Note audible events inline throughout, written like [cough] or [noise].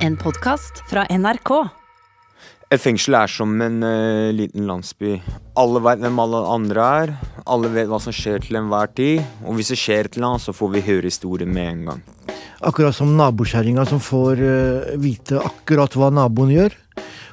En podkast fra NRK. Et fengsel er som en uh, liten landsby. Alle vet hvem alle andre er. Alle vet hva som skjer til enhver tid. Og hvis det skjer et eller annet, så får vi høre historien med en gang. Akkurat som nabokjerringa som får uh, vite akkurat hva naboen gjør,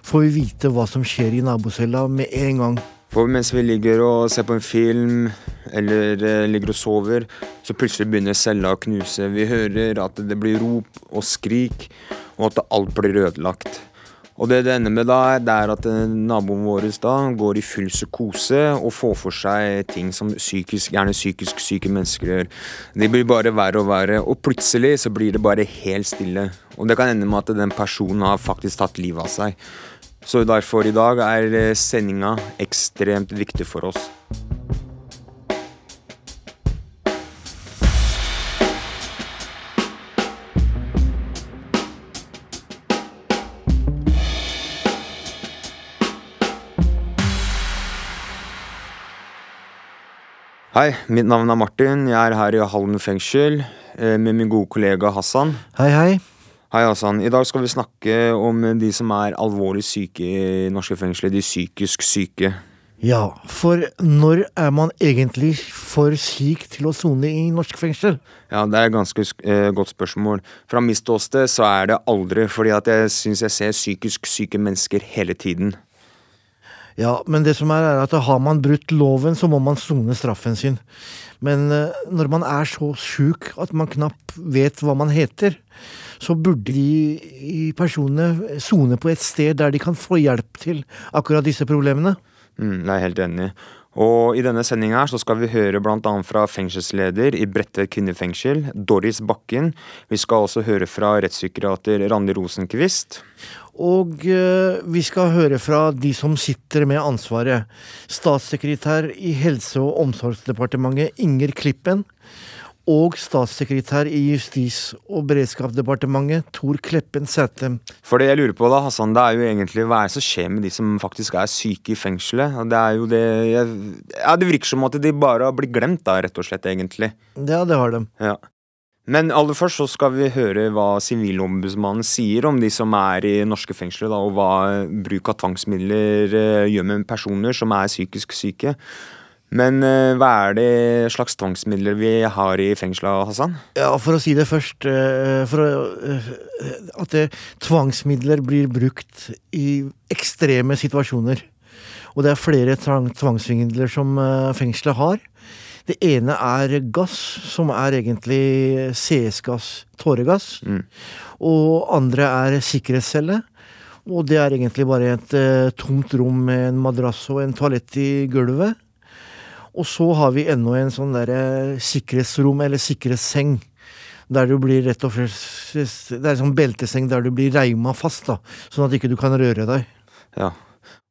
får vi vite hva som skjer i nabocella med en gang. For mens vi ligger og ser på en film, eller uh, ligger og sover, så plutselig begynner cella å knuse. Vi hører at det blir rop og skrik, og at alt blir ødelagt. Og det det ender med da, det er at eh, naboen vår da går i full psykose og får for seg ting som psykisk, gjerne psykisk syke mennesker gjør. De blir bare verre og verre, og plutselig så blir det bare helt stille. Og det kan ende med at den personen har faktisk tatt livet av seg. Så derfor i dag er eh, sendinga ekstremt viktig for oss. Hei, mitt navn er Martin. Jeg er her i Halden fengsel eh, med min gode kollega Hassan. Hei, hei. Hei, Hassan. I dag skal vi snakke om de som er alvorlig syke i norske fengsler. De psykisk syke. Ja, for når er man egentlig for syk til å sone i norsk fengsel? Ja, Det er et ganske eh, godt spørsmål. Fra mitt ståsted så er det aldri, fordi at jeg syns jeg ser psykisk syke mennesker hele tiden. Ja, men det som er, er at har man brutt loven, så må man sone straffen sin. Men eh, når man er så sjuk at man knapt vet hva man heter, så burde de personene sone på et sted der de kan få hjelp til akkurat disse problemene. Mm, jeg er helt enig. Og i denne sendinga skal vi høre bl.a. fra fengselsleder i Bredtvet kvinnefengsel, Doris Bakken. Vi skal også høre fra rettspsykiater Randi Rosenkvist. Og eh, vi skal høre fra de som sitter med ansvaret. Statssekretær i Helse- og omsorgsdepartementet Inger Klippen. Og statssekretær i Justis- og beredskapsdepartementet Tor Kleppen Sætem. For det jeg lurer på da, Hassan, det er jo egentlig hva er det som skjer med de som faktisk er syke i fengselet? Det er jo det Ja, det virker som at de bare har blitt glemt, da, rett og slett, egentlig. Ja, det har de. Ja. Men aller først så skal vi høre hva Sivilombudsmannen sier om de som er i norske fengsler, da, og hva bruk av tvangsmidler eh, gjør med personer som er psykisk syke. Men uh, hva er det slags tvangsmidler vi har i fengsla, Hassan? Ja, for å si det først uh, For å, uh, at tvangsmidler blir brukt i ekstreme situasjoner. Og det er flere tvang, tvangsmidler som fengselet har. Det ene er gass, som er egentlig CS-gass, tåregass. Mm. Og andre er sikkerhetscelle. Og det er egentlig bare et tomt rom med en madrass og en toalett i gulvet. Og så har vi ennå en sånn derre sikkerhetsrom, eller sikkerhetsseng. Der du blir rett og slett Det er en sånn belteseng der du blir reima fast, da. Sånn at ikke du kan røre deg. Ja.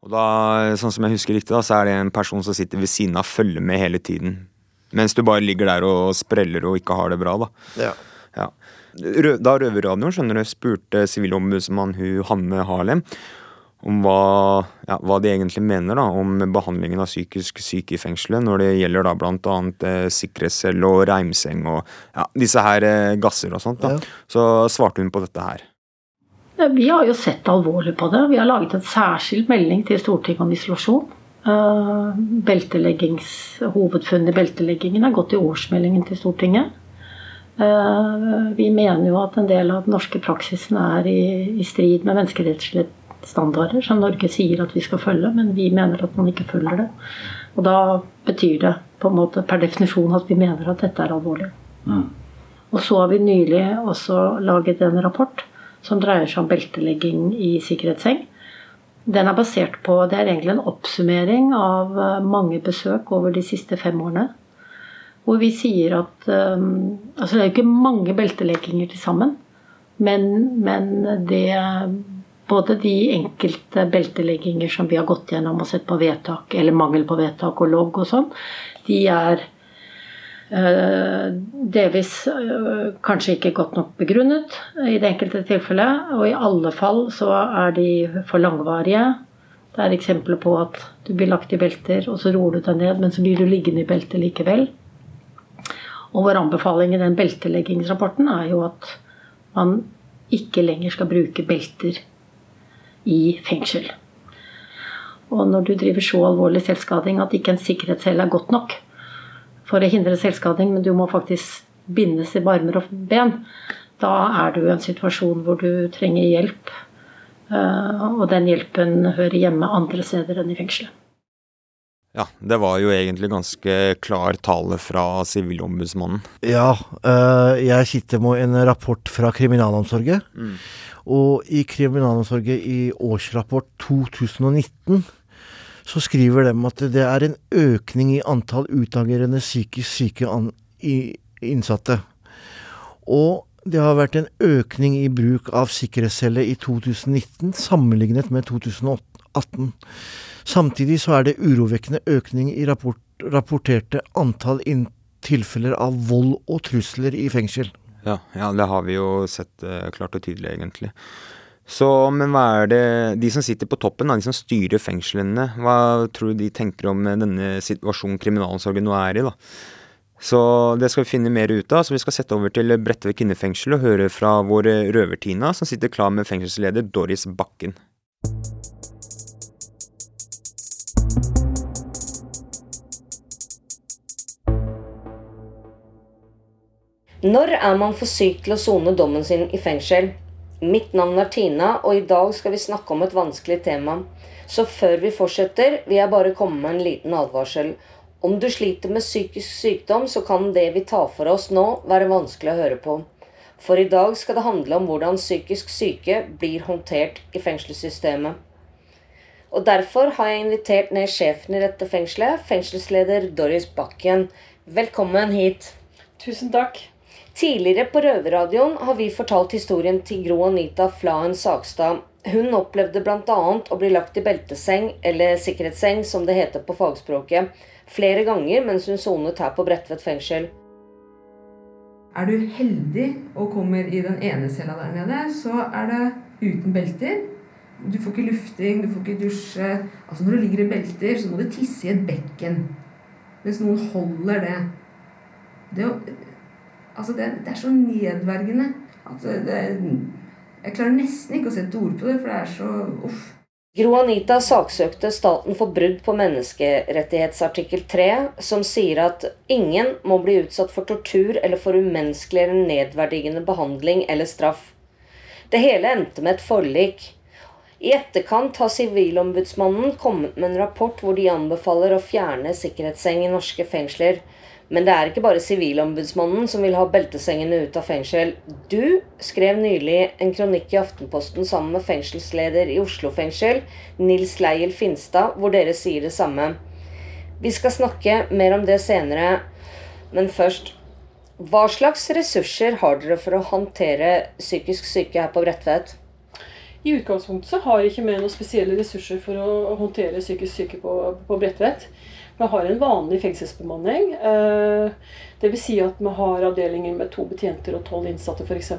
Og da, sånn som jeg husker riktig, da, så er det en person som sitter ved siden av, følger med hele tiden. Mens du bare ligger der og spreller og ikke har det bra, da. Ja. Ja. Da Røverradioen skjønner du, spurte sivilombudsmann Hanne Harlem om hva, ja, hva de egentlig mener da, om behandlingen av psykisk syke i fengselet, når det gjelder da annet eh, sikkerhetscelle og reimseng og ja, disse her eh, gasser og sånt. da. Ja. Så svarte hun på dette her. Ja, Vi har jo sett alvorlig på det. Vi har laget en særskilt melding til Stortinget om isolasjon. Uh, hovedfunnet i belteleggingen er gått i årsmeldingen til Stortinget. Eh, vi mener jo at en del av den norske praksisen er i, i strid med menneskerettslige standarder, som Norge sier at vi skal følge, men vi mener at man ikke følger det. Og da betyr det på en måte per definisjon at vi mener at dette er alvorlig. Og så har vi nylig også laget en rapport som dreier seg om beltelegging i sikkerhetsseng. Den er basert på Det er egentlig en oppsummering av eh, mange besøk over de siste fem årene. Hvor vi sier at um, Altså det er jo ikke mange beltelegginger til sammen. Men, men det Både de enkelte beltelegginger som vi har gått gjennom og sett på vedtak, eller mangel på vedtak og logg og sånn, de er Eh, delvis eh, kanskje ikke godt nok begrunnet i det enkelte tilfellet. Og i alle fall så er de for langvarige. Det er eksempler på at du blir lagt i belter, og så roer du deg ned, men så blir du liggende i beltet likevel. Og vår anbefaling i den belteleggingsrapporten er jo at man ikke lenger skal bruke belter i fengsel. Og når du driver så alvorlig selvskading at ikke en sikkerhetscelle er godt nok for å hindre selvskading, men du må faktisk bindes i barmer og ben, da er du i en situasjon hvor du trenger hjelp. Eh, og den hjelpen hører hjemme andre steder enn i fengselet. Ja, det var jo egentlig ganske klar tale fra Sivilombudsmannen. Ja, øh, jeg sitter med en rapport fra Kriminalomsorgen. Mm. Og i Kriminalomsorgen i årsrapport 2019 så skriver de at det er en økning i antall utagerende psykisk syke innsatte. Og det har vært en økning i bruk av sikkerhetscelle i 2019 sammenlignet med 2018. Samtidig så er det urovekkende økning i rapport, rapporterte antall tilfeller av vold og trusler i fengsel. Ja, ja, det har vi jo sett uh, klart og tydelig, egentlig. Så, men hva er det De som sitter på toppen, da, de som styrer fengslene, hva tror du de tenker om denne situasjonen kriminalomsorgen nå er i, da? Så det skal vi finne mer ut av. Så vi skal sette over til Bredtvet kvinnefengsel og høre fra vår røver-Tina, som sitter klar med fengselsleder Doris Bakken. Når er man for syk til å sone dommen sin i fengsel? Mitt navn er Tina, og i dag skal vi snakke om et vanskelig tema. Så før vi fortsetter, vil jeg bare komme med en liten advarsel. Om du sliter med psykisk sykdom, så kan det vi tar for oss nå, være vanskelig å høre på. For i dag skal det handle om hvordan psykisk syke blir håndtert i fengselssystemet. Og Derfor har jeg invitert ned sjefen i dette fengselet, fengselsleder Doris Bakken. Velkommen hit. Tusen takk. Tidligere på Røverradioen har vi fortalt historien til Gro Anita Flaen Sagstad. Hun opplevde bl.a. å bli lagt i belteseng, eller sikkerhetsseng som det heter på fagspråket, flere ganger mens hun sonet her på Bredtvet fengsel. Er du heldig og kommer i den ene cella der nede, så er det uten belter. Du får ikke lufting, du får ikke dusje. Altså Når du ligger i belter, så må du tisse i et bekken. Mens noen holder det. Det, altså det, det er så nedverdigende at det, Jeg klarer nesten ikke å sette ord på det, for det er så uff. Gro Anita saksøkte staten for brudd på menneskerettighetsartikkel 3, som sier at ingen må bli utsatt for tortur eller for umenneskelig eller nedverdigende behandling eller straff. Det hele endte med et forlik. I etterkant har Sivilombudsmannen kommet med en rapport hvor de anbefaler å fjerne sikkerhetsseng i norske fengsler. Men det er ikke bare Sivilombudsmannen som vil ha beltesengene ut av fengsel. Du skrev nylig en kronikk i Aftenposten sammen med fengselsleder i Oslo fengsel, Nils Leiel Finstad, hvor dere sier det samme. Vi skal snakke mer om det senere, men først Hva slags ressurser har dere for å håndtere psykisk syke her på Bredtvet? I utgangspunktet så har jeg ikke med noen spesielle ressurser for å håndtere psykisk syke på, på Bredtvet. Vi har en vanlig fengselsbemanning. Eh, Dvs. Si at vi har avdelinger med to betjenter og tolv innsatte f.eks.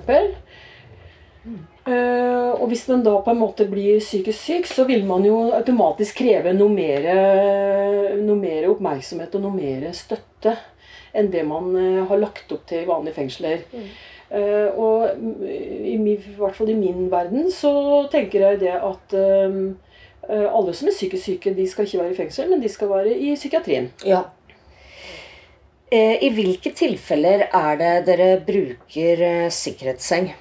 Uh, og hvis man da på en måte blir psykisk syk, så vil man jo automatisk kreve noe mer, noe mer oppmerksomhet og noe mer støtte enn det man uh, har lagt opp til i vanlige fengsler. Uh, og i, i, hvert fall i min verden så tenker jeg det at Eh, alle som er psykisk syke, de skal ikke være i fengsel, men de skal være i psykiatrien. Ja. Eh, I hvilke tilfeller er det dere bruker eh, sikkerhetsseng?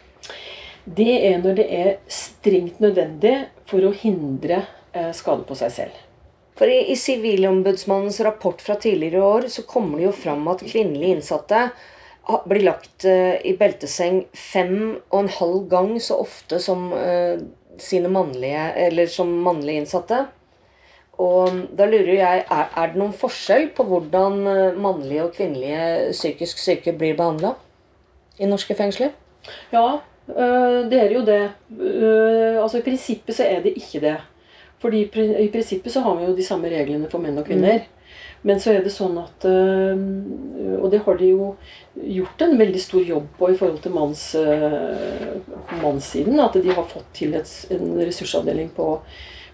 Det er når det er strengt nødvendig for å hindre skade på seg selv. For I Sivilombudsmannens rapport fra tidligere år så kommer det jo fram at kvinnelige innsatte blir lagt i belteseng fem og en halv gang så ofte som sine mannlige, eller som mannlige innsatte. Og da lurer jeg, er, er det noen forskjell på hvordan eh, mannlige og kvinnelige psykisk syke blir behandla i norske fengsler? Ja, eh, det er jo det. Eh, altså I prinsippet så er det ikke det. Fordi i prinsippet så har vi jo de samme reglene for menn og kvinner. Mm. Men så er det sånn at Og det har de jo gjort en veldig stor jobb på i forhold til manns, eh, mannssiden. At de har fått til et, en ressursavdeling på,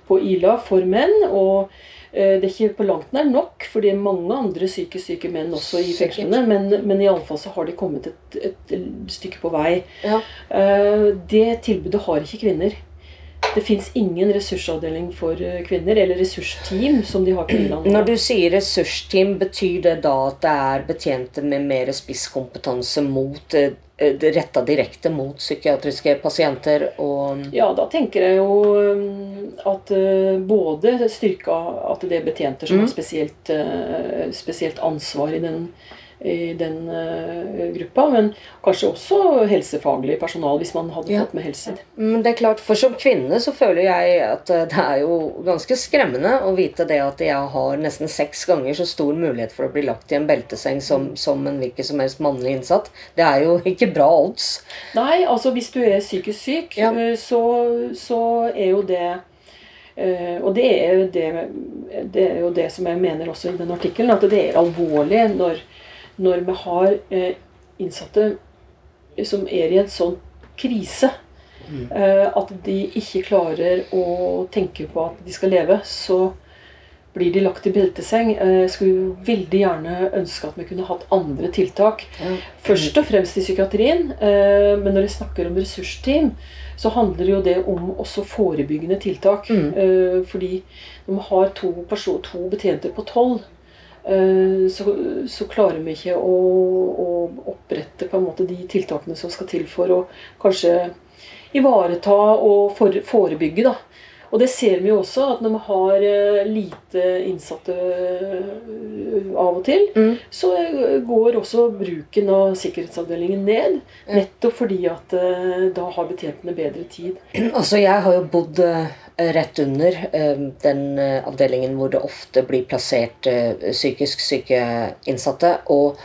på, Ila for menn. Og Eh, Det er ikke på langt nær nok, for det er mange andre psykisk syke menn også i fengslene. Men, men iallfall så har de kommet et, et stykke på vei. Ja. Eh, Det tilbudet har ikke kvinner. Det fins ingen ressursavdeling for eh, kvinner, eller ressursteam, som de har på Irland. Når du sier ressursteam, betyr det da at det er betjente med mer spisskompetanse mot eh, retta direkte mot psykiatriske pasienter og Ja, da tenker jeg jo at eh, både styrka at det er betjenter som Mm. har spesielt, eh, spesielt ansvar i den, i den uh, gruppa, men kanskje også helsefaglig personal, hvis man hadde Ja. fått med helse. Men det er klart, for som kvinne så føler jeg at eh, det er jo ganske skremmende å vite det at jeg har nesten seks ganger så stor mulighet for å bli lagt i en belteseng som, som en hvilken som helst mannlig innsatt. Det er jo [laughs] ikke bra odds. Nei, altså hvis du er psykisk syk, Ja. eh, så, så er jo det Uh, Og det er, det, det er jo det som jeg mener også i den artikkelen, at det er alvorlig når, når vi har eh, innsatte som er i en sånn krise. eh, At de ikke klarer å tenke på at de skal leve. Så blir de lagt i belteseng. Eh, Jeg skulle veldig gjerne ønske at vi kunne hatt andre tiltak. Først og fremst i psykiatrien. eh, Men når jeg snakker om ressursteam, så handler jo det om også forebyggende tiltak. Mm. Eh, Fordi når vi har to, person, to betjenter på tolv, eh, så, så klarer vi ikke å, å opprette på en måte de tiltakene som skal til for å kanskje ivareta og for, forebygge. da. Og det ser vi jo også, at når vi har eh, lite innsatte eh, av og til, Mm. så eh, går også bruken av sikkerhetsavdelingen ned. Nettopp fordi at eh, da har betjentene bedre tid. Altså, jeg har jo bodd eh, rett under eh, den eh, avdelingen hvor det ofte blir plassert eh, psykisk syke innsatte. Og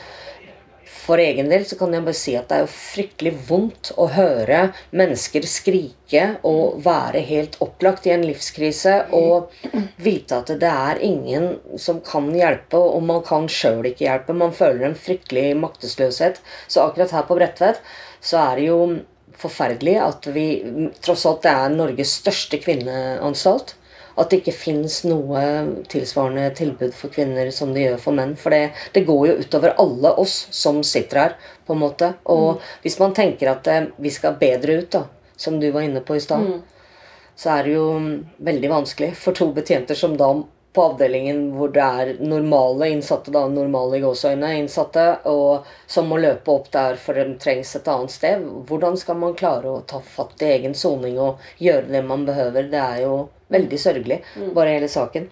for egen del så kan jeg bare si at det er jo fryktelig vondt å høre mennesker skrike og være helt opplagt i en livskrise og vite at det er ingen som kan hjelpe, og man kan sjøl ikke hjelpe. Man føler en fryktelig maktesløshet. Så akkurat her på Bredtvet så er det jo forferdelig at vi tross alt det er Norges største kvinneanstalt. At det ikke fins noe tilsvarende tilbud for kvinner som det gjør for menn. For det, det går jo utover alle oss som sitter her, på en måte. Og hvis man tenker at eh, vi skal bedre ut, da, som du var inne på i stad, så er det jo veldig vanskelig for to betjenter som da på avdelingen hvor det er normale innsatte, da, normale i gåseøyne innsatte, og som må løpe opp der for de trengs et annet sted. Hvordan skal man klare å ta fatt i egen soning og gjøre det man behøver? Det er jo veldig sørgelig, bare hele saken.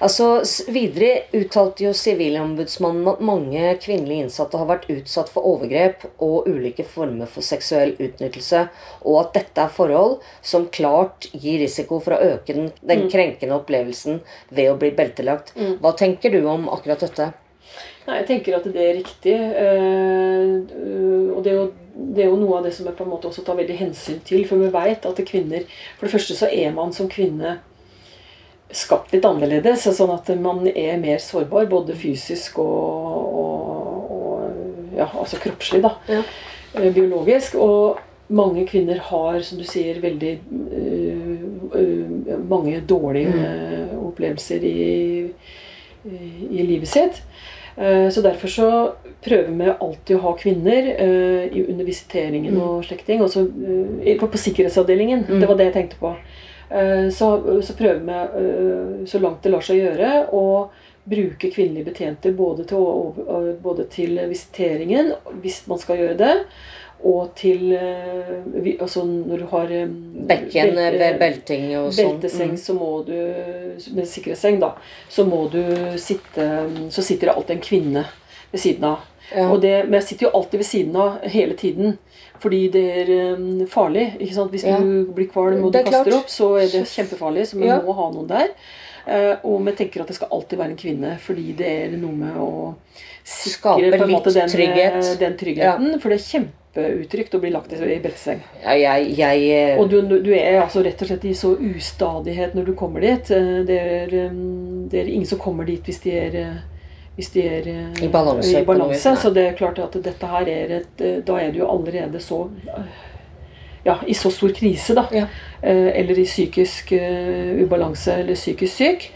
Altså, Videre uttalte jo Sivilombudsmannen at mange kvinnelige innsatte har vært utsatt for overgrep og ulike former for seksuell utnyttelse, og at dette er forhold som klart gir risiko for å øke den, den krenkende opplevelsen ved å bli beltelagt. Hva tenker du om akkurat dette? Nei, jeg tenker at det er riktig. eh, og det er, jo, det er jo noe av det som jeg på en måte også tar veldig hensyn til. For vi vet at kvinner For det første så er man som kvinne skapt litt annerledes. Sånn at man er mer sårbar, både fysisk og, og, og ja, altså kroppslig. da, Ja. eh, Biologisk. Og mange kvinner har, som du sier, veldig uh, uh, mange dårlige eh, opplevelser i, i livet sitt. Eh, Så derfor så prøver vi alltid å ha kvinner eh, i- under visiteringen og slike ting. Også, eh, på, på sikkerhetsavdelingen. Det var det jeg tenkte på. Så, så prøver vi så langt det lar seg gjøre å bruke kvinnelige betjenter både til, både til visiteringen, hvis man skal gjøre det, og til eh, altså når du har eh, Bekken belte- belting og sånn? belteseng, så må du Med sikkerhetsseng, da. Så må du sitte Så sitter det alltid en kvinne ved siden av. Ja. Det, men jeg sitter jo alltid ved siden av hele tiden. Fordi det er um, farlig. ikke sant? Hvis Ja. du blir kvalm og du Det er klart. kaster opp, så er det kjempefarlig. Så vi Ja. må ha noen der. Eh, og vi tenker at det skal alltid være en kvinne, fordi det er noe med å sikre Skape litt måte den, trygghet. den tryggheten. For det er kjempeutrygt å bli lagt i i belteseng. Ja, jeg, jeg eh, Og du, du er altså rett og slett i så ustadighet når du kommer dit. Eh, Det er, det er ingen som kommer dit hvis de er eh, hvis de er eh, I balanse i balanse. Så det er klart at dette her er et eh, Da er du jo allerede så eh, Ja, i så stor krise, da. Ja. Eh, Eller i psykisk eh, ubalanse eller psykisk syk.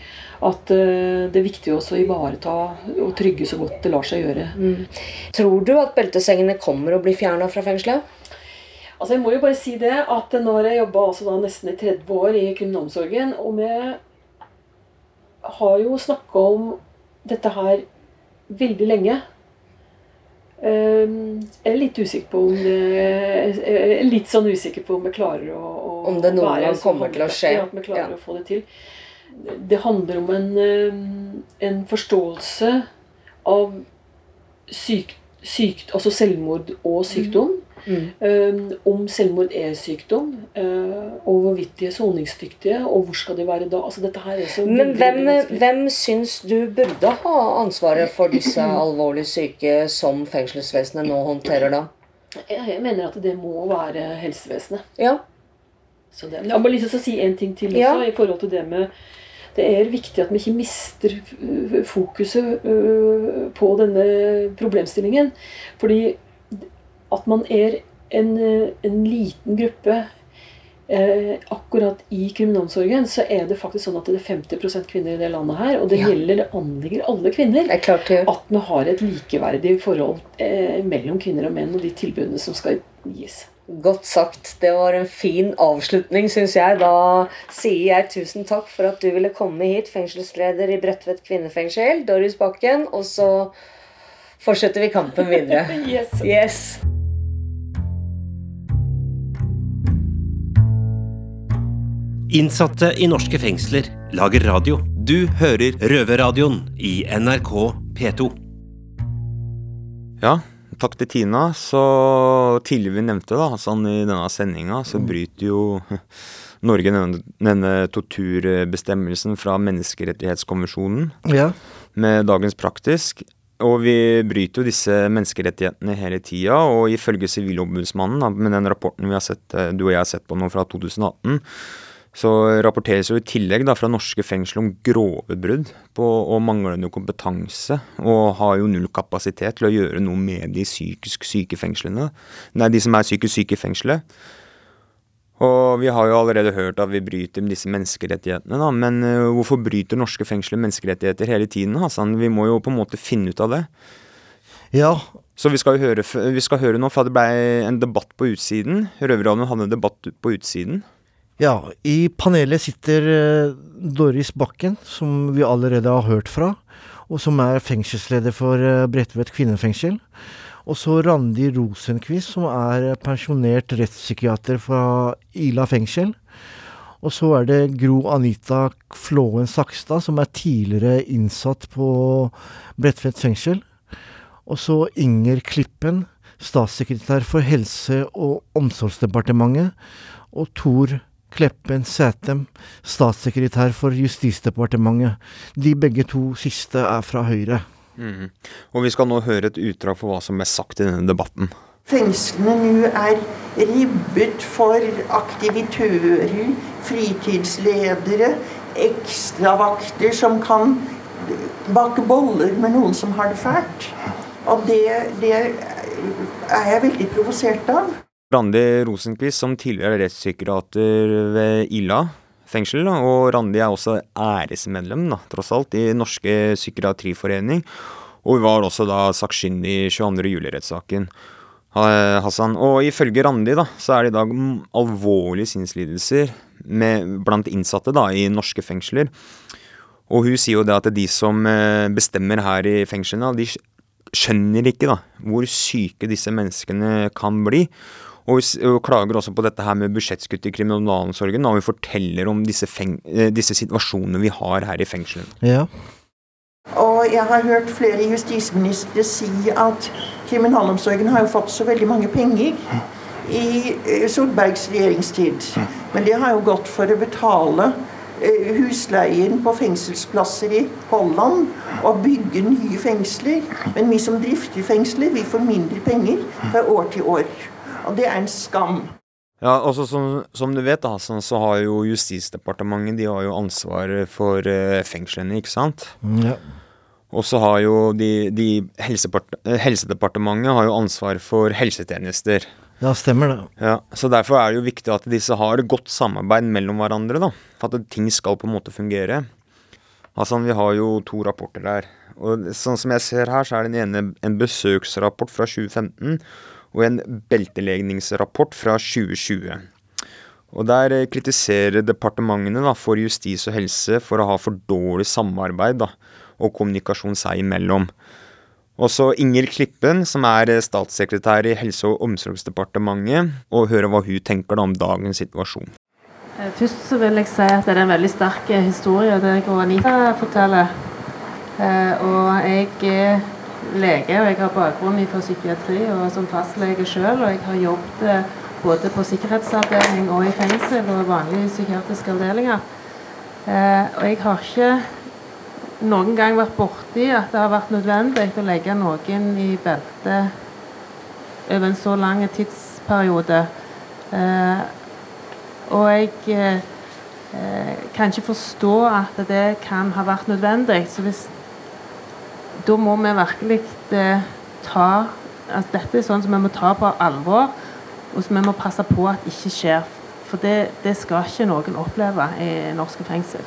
At eh, det er viktig også å ivareta og trygge så godt det lar seg gjøre. Tror du at beltesengene kommer å bli fjerna fra fengselet? Altså Jeg må jo bare si det at når jeg jobba altså nesten i 30 år i kriminalomsorgen, og vi har jo snakka om dette her veldig lenge. Ehm, Jeg er litt usikker på om det jeg er Litt sånn usikker på om vi klarer å, å Om det noen gang så kommer til å skje. Ja, at vi klarer Ja. å få det til. Det handler om en, ehm, en forståelse av syk, syk, altså selvmord og sykdom. Mm. Um, om selvmord er sykdom, uh, og hvorvidt de er soningsdyktige, og hvor skal de være da? Altså, dette her er så Men hvem, hvem syns du burde ha ansvaret for disse [clears throat] alvorlig syke som fengselsvesenet nå håndterer, da? Jeg, jeg mener at det må være helsevesenet. Ja. Så det, jeg må lyst til å si en ting til også, Ja. i forhold til det med Det er viktig at vi ikke mister øh, fokuset øh, på denne problemstillingen. Fordi at man er en, øh, en liten gruppe eh, akkurat i kriminalomsorgen, så er det faktisk sånn at det er 50% kvinner i det landet her. Og det Ja. gjelder, det anligger alle kvinner. Det er klart det. At vi har et likeverdig forhold eh, mellom kvinner og menn og de tilbudene som skal gis. Godt sagt. Det var en fin avslutning, syns jeg. Da sier jeg tusen takk for at du ville komme hit, fengselsleder i Bredtvet kvinnefengsel, Doris Bakken. Og så fortsetter vi kampen videre. [laughs] Yes. Yes. Innsatte i norske fengsler lager radio. Du hører Røverradioen i NRK P2. Ja, takk til Tina. Så tidligere vi nevnte, da, sånn i denne sendinga, så bryter jo [laughs] Norge denne, denne torturbestemmelsen fra menneskerettighetskonvensjonen Ja. med dagens praktisk. Og vi bryter jo disse menneskerettighetene hele tida, og ifølge Sivilombudsmannen, da, med den rapporten vi har sett, eh, du og jeg har sett på nå fra 2018, så rapporteres jo i tillegg da fra norske fengsler om grove brudd på, og manglende kompetanse, og har jo null kapasitet til å gjøre noe med de psykisk syke fengslene. Nei, de som er psykisk syke i fengselet. Og vi har jo allerede hørt at vi bryter med disse menneskerettighetene, da, men eh, hvorfor bryter norske fengsler menneskerettigheter hele tiden? Hassan? Vi må jo på en måte finne ut av det. Ja, Så vi skal høre, vi skal høre nå, for det ble en debatt på utsiden. Røverradioen hadde en debatt på utsiden. Ja, i panelet sitter eh, Doris Bakken, som vi allerede har hørt fra, og som er fengselsleder for uh, Bredtvet kvinnefengsel. Og så Randi Rosenquist, som er pensjonert rettspsykiater fra Ila fengsel. Og så er det Gro Anita Flåen Sakstad, som er tidligere innsatt på Bredtvet fengsel. Og så Inger Klippen, statssekretær for Helse- og omsorgsdepartementet. Og Tor Kleppen Sætem, statssekretær for Justisdepartementet. De begge to siste er fra Høyre. Mm. Og vi skal nå høre et utdrag for hva som ble sagt i denne debatten. Fengslene nå er ribbet for aktivitører, fritidsledere, ekstravakter som kan bake boller med noen som har det fælt. Og det, det er jeg veldig provosert av. Randi Rosenquist, som tidligere rettspsykiater ved Ila fengsel, og Randi er også æresmedlem, da, tross alt, i Norske psykiatriforening. Og hun var også da sakkyndig i 22. juli-rettssaken. Hassan. Og ifølge Randi da, så er det i dag alvorlige sinnslidelser med, blant innsatte da, i norske fengsler. Og hun sier jo det at de som eh, bestemmer her i fengslene, de skjønner ikke da, hvor syke disse menneskene kan bli. Og vi klager også på dette her med budsjettskutt i kriminalomsorgen, og vi forteller om disse, feng eh, disse situasjonene vi har her i fengslene. Ja. Og jeg har hørt flere justisministre si at kriminalomsorgen har jo fått så veldig mange penger i eh, Solbergs regjeringstid. Men det har jo gått for å betale eh, husleien på fengselsplasser i Holland og bygge nye fengsler. Men vi som drifter fengsler, vi får mindre penger fra år til år. Og det er en skam. Ja, også som, som du vet, da, så, så har jo Justisdepartementet de har jo ansvaret for eh, fengslene, ikke sant? ja. Og så har jo de, de eh, Helsedepartementet har jo ansvar for helsetjenester. Ja, stemmer det. Ja, så Derfor er det jo viktig at disse har et godt samarbeid mellom hverandre. da, For at ting skal på en måte fungere. Hassan, vi har jo to rapporter der. Og sånn som jeg ser her, så er den ene en besøksrapport fra 2015 og en beltelegningsrapport fra 2020. Og Der eh, kritiserer departementene da, for justis og helse for å ha for dårlig samarbeid da, og kommunikasjon seg imellom. Også Inger Klippen, som er eh, statssekretær i Helse- og omsorgsdepartementet, og høre hva hun tenker da om dagens situasjon. Eh, først så vil jeg si at det er en veldig sterk historie det og Anita forteller. Og jeg er lege, og jeg har bakgrunn fra psykiatri og som fastlege sjøl. Og jeg har jobbet både på sikkerhetsavdeling og i fengsel og vanlige psykiatriske avdelinger. Eh, og jeg har ikke noen gang vært borti at det har vært nødvendig å legge noen i belte over en så lang tidsperiode. Eh, og jeg eh, kan ikke forstå at det kan ha vært nødvendig. Så hvis Da må vi virkelig eh, ta at Dette er sånn som vi må ta på alvor og som vi må passe på at ikke skjer. For det, det skal ikke noen oppleve i norske fengsel.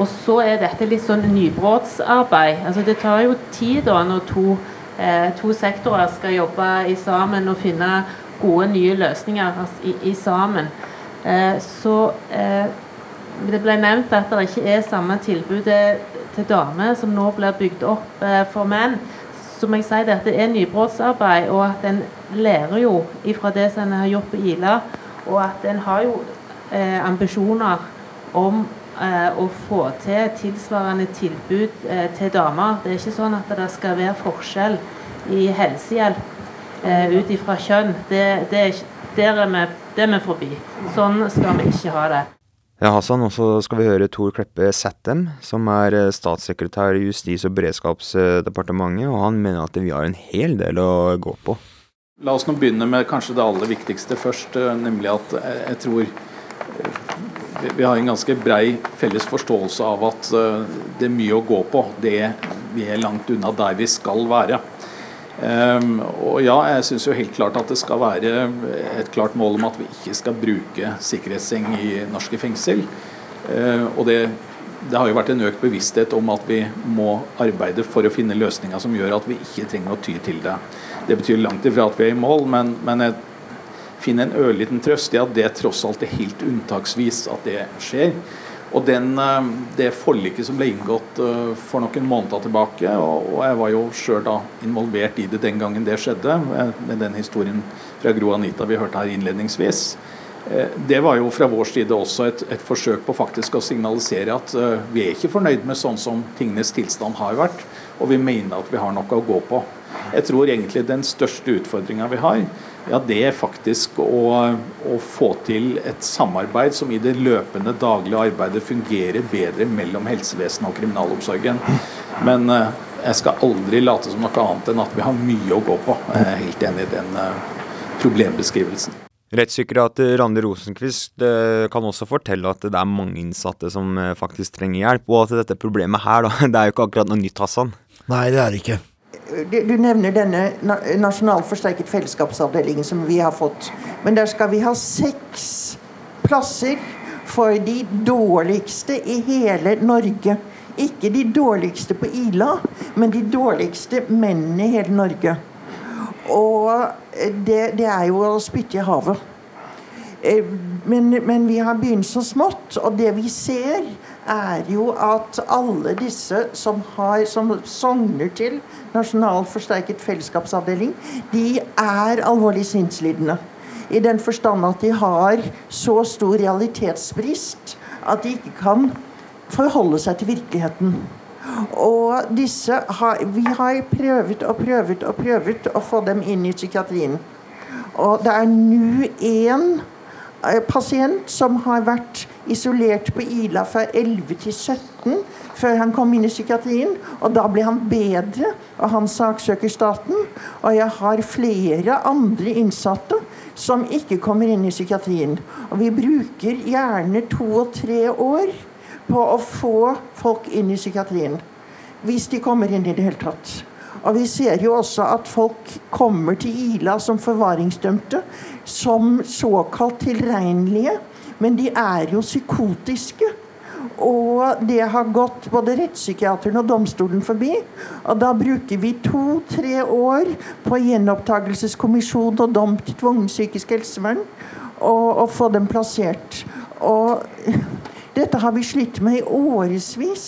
Og så er dette litt sånn nybrottsarbeid. Altså det tar jo tid da når to, eh, to sektorer skal jobbe i sammen og finne gode, nye løsninger altså, i, i, sammen. Eh, så eh, det ble nevnt at det ikke er samme tilbudet til damer som nå blir bygd opp eh, for menn som jeg sier, det er nybrottsarbeid, og at en lærer jo ifra det som en har gjort på Ila. Og at en har jo eh, ambisjoner om eh, å få til tilsvarende tilbud eh, til damer. Det er ikke sånn at det skal være forskjell i helsehjelp eh, ut ifra kjønn. Det, det er, der er vi, det er vi forbi. Sånn skal vi ikke ha det. Ja, Hassan, og så skal vi høre Tor Kleppe Sættem, som er eh, statssekretær i Justis- og beredskapsdepartementet, og han mener at vi har en hel del å gå på. La oss nå begynne med kanskje det aller viktigste først, eh, nemlig at eh, jeg tror vi har en ganske brei felles forståelse av at det er mye å gå på. Det, vi er langt unna der vi skal være. Um, og ja, jeg syns jo helt klart at det skal være et klart mål om at vi ikke skal bruke sikkerhetsseng i norske fengsel. Uh, og det, det, har jo vært en økt bevissthet om at vi må arbeide for å finne løsninger som gjør at vi ikke trenger å ty til det. Det betyr langt ifra at vi er i mål, men, men jeg finner en ørliten trøst i at det tross alt er helt unntaksvis at det skjer. Og den, eh, Det forliket som ble inngått eh, for noen måneder tilbake, og jeg var jo sjøl involvert i det den gangen det skjedde, med den historien fra Gro Anita vi hørte her innledningsvis, eh, det var jo fra vår side også et, et forsøk på faktisk å signalisere at vi er ikke fornøyd med sånn som tingenes tilstand har vært, og vi mener at vi har noe å gå på. Jeg tror egentlig den største utfordringa vi har, ja, det er faktisk å, å, få til et samarbeid som i det løpende daglige arbeidet fungerer bedre mellom helsevesenet og kriminalomsorgen. Men eh, jeg skal aldri late som noe annet enn at vi har mye å gå på. Jeg er helt enig i den eh, problembeskrivelsen. Rettspsykiater Randi Rosenquist eh, kan også fortelle at det er mange innsatte som faktisk trenger hjelp, og at dette problemet her, da, [laughs] det er jo ikke akkurat noe nytt, Hassan? Nei, det er det ikke du nevner denne nasjonal forsterket fellesskapsavdelingen som vi har fått. Men der skal vi ha seks plasser for de dårligste i hele Norge. Ikke de dårligste på Ila, men de dårligste mennene i hele Norge. Og det, det er jo å spytte i havet. Eh, men, men, vi har begynt så smått, og det vi ser, er jo at alle disse som, har, som sogner til Nasjonal forsterket fellesskapsavdeling, de er alvorlig sinnslidende. I den forstand at de har så stor realitetsbrist at de ikke kan forholde seg til virkeligheten. Og disse har, vi har prøvet og prøvet og prøvet å få dem inn i psykiatrien. Og det er nå én pasient som har vært isolert på Ila fra 11 til 17 før han kom inn i psykiatrien. Og da ble han bedre, og han saksøker staten. Og jeg har flere andre innsatte som ikke kommer inn i psykiatrien. Og vi bruker gjerne to og tre år på å få folk inn i psykiatrien. Hvis de kommer inn i det hele tatt. Og vi ser jo også at folk kommer til Ila som forvaringsdømte som såkalt tilregnelige. Men de er jo psykotiske. Og det har gått både rettspsykiateren og domstolen forbi. Og da bruker vi to-tre år på gjenopptakelseskommisjon og dom til tvungen psykisk helsevern. Og, og få dem plassert. Og dette har vi slitt med i årevis.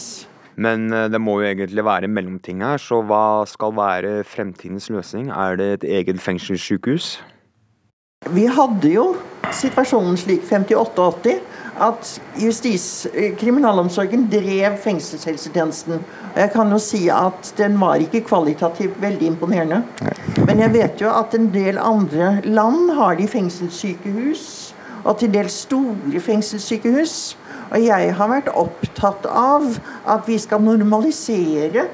Men eh, det må jo egentlig være mellomting her, så hva skal være fremtidens løsning? Er det et eget fengselssykehus? Vi hadde jo situasjonen slik 58-80 at justis, eh, kriminalomsorgen drev fengselshelsetjenesten. Og jeg kan jo si at den var ikke kvalitativt veldig imponerende. Men jeg vet jo at en del andre land har de fengselssykehus, og til dels store fengselssykehus. Og jeg har vært opptatt av at vi skal normalisere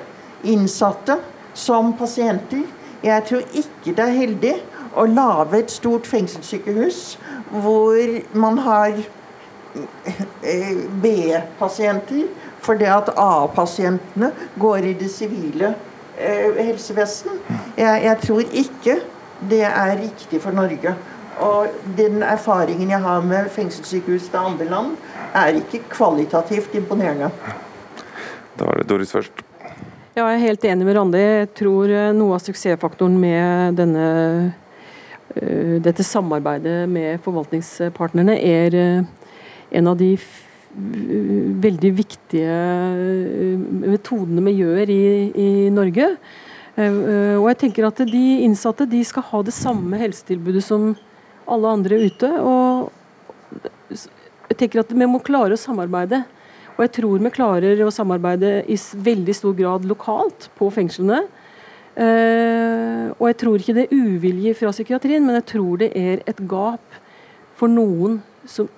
innsatte som pasienter. Jeg tror ikke det er heldig å lage et stort fengselssykehus hvor man har eh, B-pasienter fordi at A-pasientene går i det sivile eh, helsevesen. Jeg, jeg tror ikke det er riktig for Norge. Og den erfaringen jeg har med fengselssykehus til andre land, er ikke kvalitativt imponerende. Da er det Doris først. Ja, jeg er helt enig med Randi. Jeg tror eh, noe av suksessfaktoren med denne, dette samarbeidet med forvaltningspartnerne er uh, en av de veldig viktige metodene vi gjør i, i Norge. Og jeg tenker at de innsatte de skal ha det samme helsetilbudet som alle andre ute. og jeg tenker at Vi må klare å samarbeide. Og jeg tror vi klarer å samarbeide i veldig stor grad lokalt på fengslene. Uh, og jeg tror ikke det er uvilje fra psykiatrien, men jeg tror det er et gap for noen som,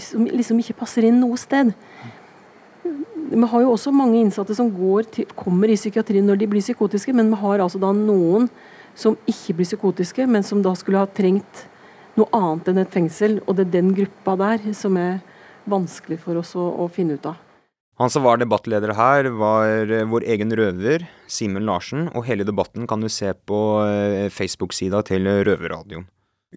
som liksom ikke passer inn noe sted. Vi har jo også mange innsatte som til, kommer i psykiatrien når de blir psykotiske, men vi har altså da noen som ikke blir psykotiske, men som da skulle ha trengt noe annet enn et fengsel. Og det er den gruppa der som er vanskelig for oss å, å finne ut av. Han som var debattleder her, var eh, vår egen røver, Simen Larsen, og hele debatten kan du se på eh, Facebook-sida til Røverradioen.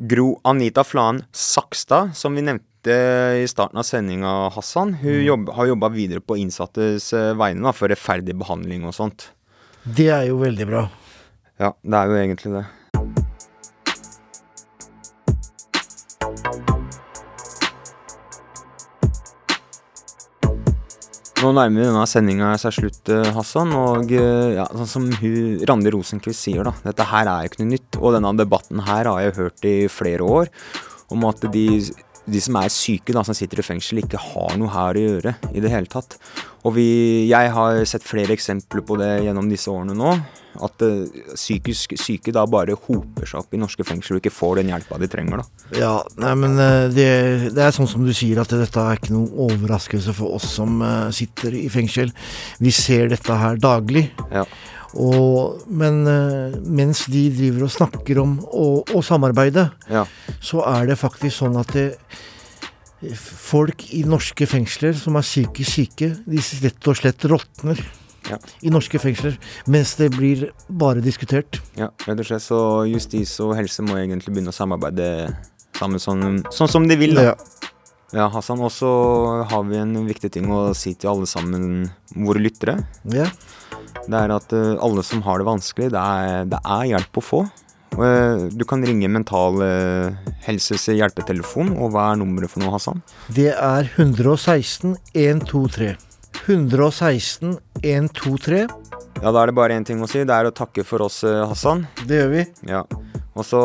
Gro Anita Flan Sakstad, som vi nevnte i starten av sendinga, Hassan, hun mm. jobb, har jobba videre på innsattes eh, vegne da, for rettferdig behandling og sånt. Det er jo veldig bra. Ja, det er jo egentlig det. Nå nærmer denne sendinga seg slutt, eh, Hassan. Og eh, ja, sånn som Randi Rosenquist sier, da. Dette her er jo ikke noe nytt. Og denne debatten her har jeg hørt i flere år. Om at de, de som er syke, da, som sitter i fengsel, ikke har noe her å gjøre i det hele tatt. Og vi, jeg har sett flere eksempler på det gjennom disse årene nå. At uh, psykisk syke da bare hoper seg opp i norske fengsler og ikke får den hjelpa de trenger. da. Ja, nei, men uh, det, det, er sånn som du sier, at dette er ikke noen overraskelse for oss som uh, sitter i fengsel. Vi ser dette her daglig. Ja. Og, men mens de driver og snakker om å samarbeide, ja. så er det faktisk sånn at det, folk i norske fengsler som er psykisk syke, de rett og slett råtner ja. i norske fengsler, mens det blir bare diskutert. Ja, rett og slett så justis og helse må egentlig begynne å samarbeide sammen sånn, sånn som de vil. da. Ja. Ja, Hassan, også har vi en viktig ting å si til alle sammen, våre lyttere. Ja. Det er at uh, alle som har det vanskelig, det er, det er hjelp å få. Uh, du kan ringe Mental uh, Helses hjelpetelefon, og hva er nummeret for noe, Hassan? Det er 116 123. 116 123. Ja, da er det bare én ting å si. Det er å takke for oss, eh, Hassan. Det gjør vi. Ja. Og så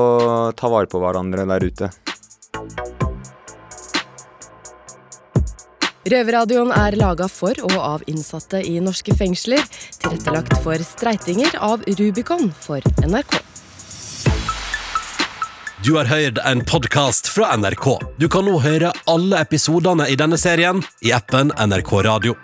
ta vare på hverandre der ute. Røverradioen er laga for og av innsatte i norske fengsler. Tilrettelagt for streitinger av Rubicon for NRK. Du har hørt en podkast fra NRK. Du kan nå høre alle episodene i denne serien i appen NRK Radio.